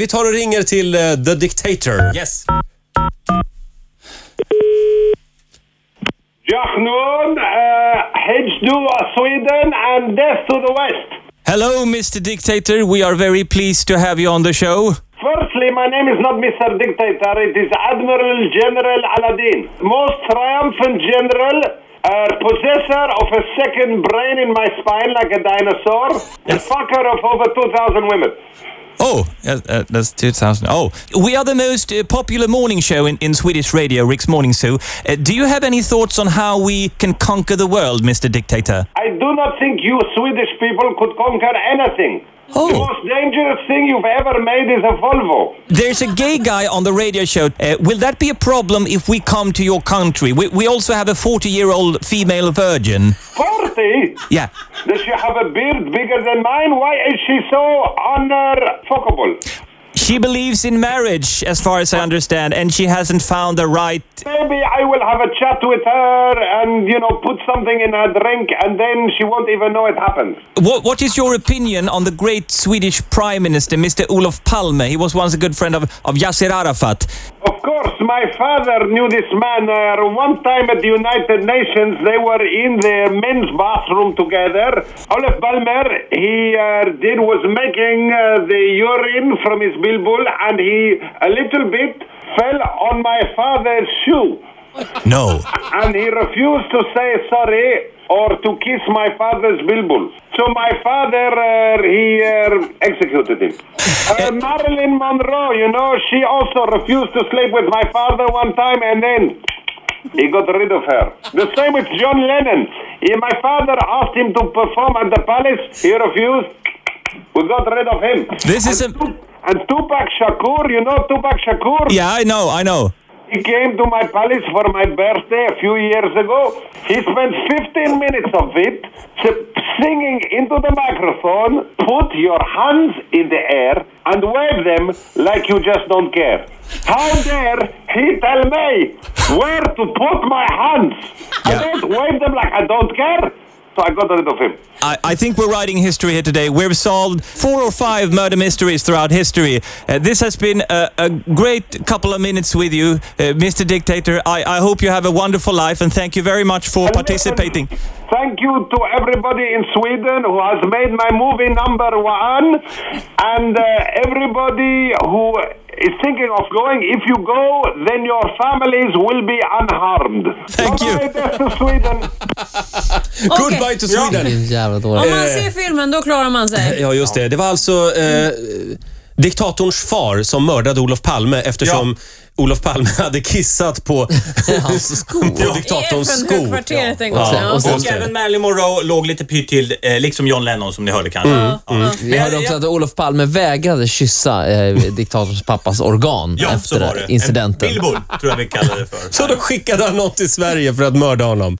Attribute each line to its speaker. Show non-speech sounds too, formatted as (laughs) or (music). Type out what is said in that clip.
Speaker 1: Vi tar och ringer till eh, The Dictator.
Speaker 2: Yes.
Speaker 3: Jahnoon, uh, Hejdu Sweden and death to the West.
Speaker 2: Hello, Mr. Dictator. We are very pleased to have you on the show.
Speaker 3: Firstly, my name is not Mr. Dictator, it is Admiral General Aladeen. Most triumphant general, uh, possessor of a second brain in my spine like a dinosaur, the fucker of over 2,000 women.
Speaker 2: Oh, uh, that's 2000. Oh, we are the most uh, popular morning show in, in Swedish radio, Rix Morning Zoo. Uh, do you have any thoughts on how we can conquer the world, Mr. Dictator?
Speaker 3: I do not think you Swedish people could conquer anything.
Speaker 2: Oh.
Speaker 3: The most dangerous thing you've ever made is a Volvo.
Speaker 2: There's a gay guy on the radio show. Uh, will that be a problem if we come to your country? We, we also have a 40 year old female virgin.
Speaker 3: 40?
Speaker 2: Yeah.
Speaker 3: Does she have a beard bigger than mine? Why is she so unfuckable?
Speaker 2: She believes in marriage, as far as I understand, and she hasn't found the right.
Speaker 3: Maybe I will have a chat with her and, you know, put something in her drink and then she won't even know it happened.
Speaker 2: What, what is your opinion on the great Swedish Prime Minister, Mr. Olof Palme? He was once a good friend of, of Yasser Arafat.
Speaker 3: Of course, my father knew this man. Uh, one time at the United Nations, they were in the men's bathroom together. Olaf Palmer, he uh, did was making uh, the urine from his bilbul, and he a little bit fell on my father's shoe,
Speaker 2: No.
Speaker 3: and he refused to say sorry or to kiss my father's bilbul. So my father, uh, he uh, executed him. Uh, Marilyn Monroe, you know, she also refused to sleep with my father one time, and then he got rid of her. The same with John Lennon. He, my father asked him to perform at the palace. He refused. We got rid of him.
Speaker 2: This is
Speaker 3: and,
Speaker 2: a-
Speaker 3: and Tupac Shakur, you know Tupac Shakur?
Speaker 2: Yeah, I know, I know.
Speaker 3: He came to my palace for my birthday a few years ago. He spent 15 minutes of it singing into the microphone, put your hands in the air and wave them like you just don't care. How dare he tell me where to put my hands? I
Speaker 2: Yeah.
Speaker 3: don't wave them like I don't care. So I got rid of him.
Speaker 2: I, I think we're writing history here today. We've solved four or five murder mysteries throughout history. Uh, this has been a, a great couple of minutes with you, uh, Mr. Dictator. I, I hope you have a wonderful life and thank you very much for
Speaker 3: And
Speaker 2: participating.
Speaker 3: listen, Thank you to everybody in Sweden who has made my movie number one, and uh, everybody who is thinking of going. If you go, then your families will be unharmed.
Speaker 2: Thank you.
Speaker 3: To Sweden. (laughs)
Speaker 1: Goodbye to Sweden.
Speaker 4: Om man ser filmen, då klarar man sig. (laughs)
Speaker 1: Ja, just det. Det var alltså eh, diktatorns far som mördade Olof Palme eftersom Olof Palme hade kissat på, (laughs) på diktatorns skor.
Speaker 4: FN-högkvarteret en gång.
Speaker 1: Ja,
Speaker 4: Ja.
Speaker 1: och
Speaker 2: Och även Marilyn Monroe låg lite pyrt till, eh, liksom John Lennon som ni hörde kanske.
Speaker 5: Vi hörde också att Olof Palme vägrade kyssa eh, diktatorns pappas organ
Speaker 2: Ja, så
Speaker 5: efter
Speaker 2: var det.
Speaker 5: incidenten.
Speaker 2: En billboard tror jag vi kallade det för. (laughs)
Speaker 1: Så då skickade han någon till Sverige för att mörda honom.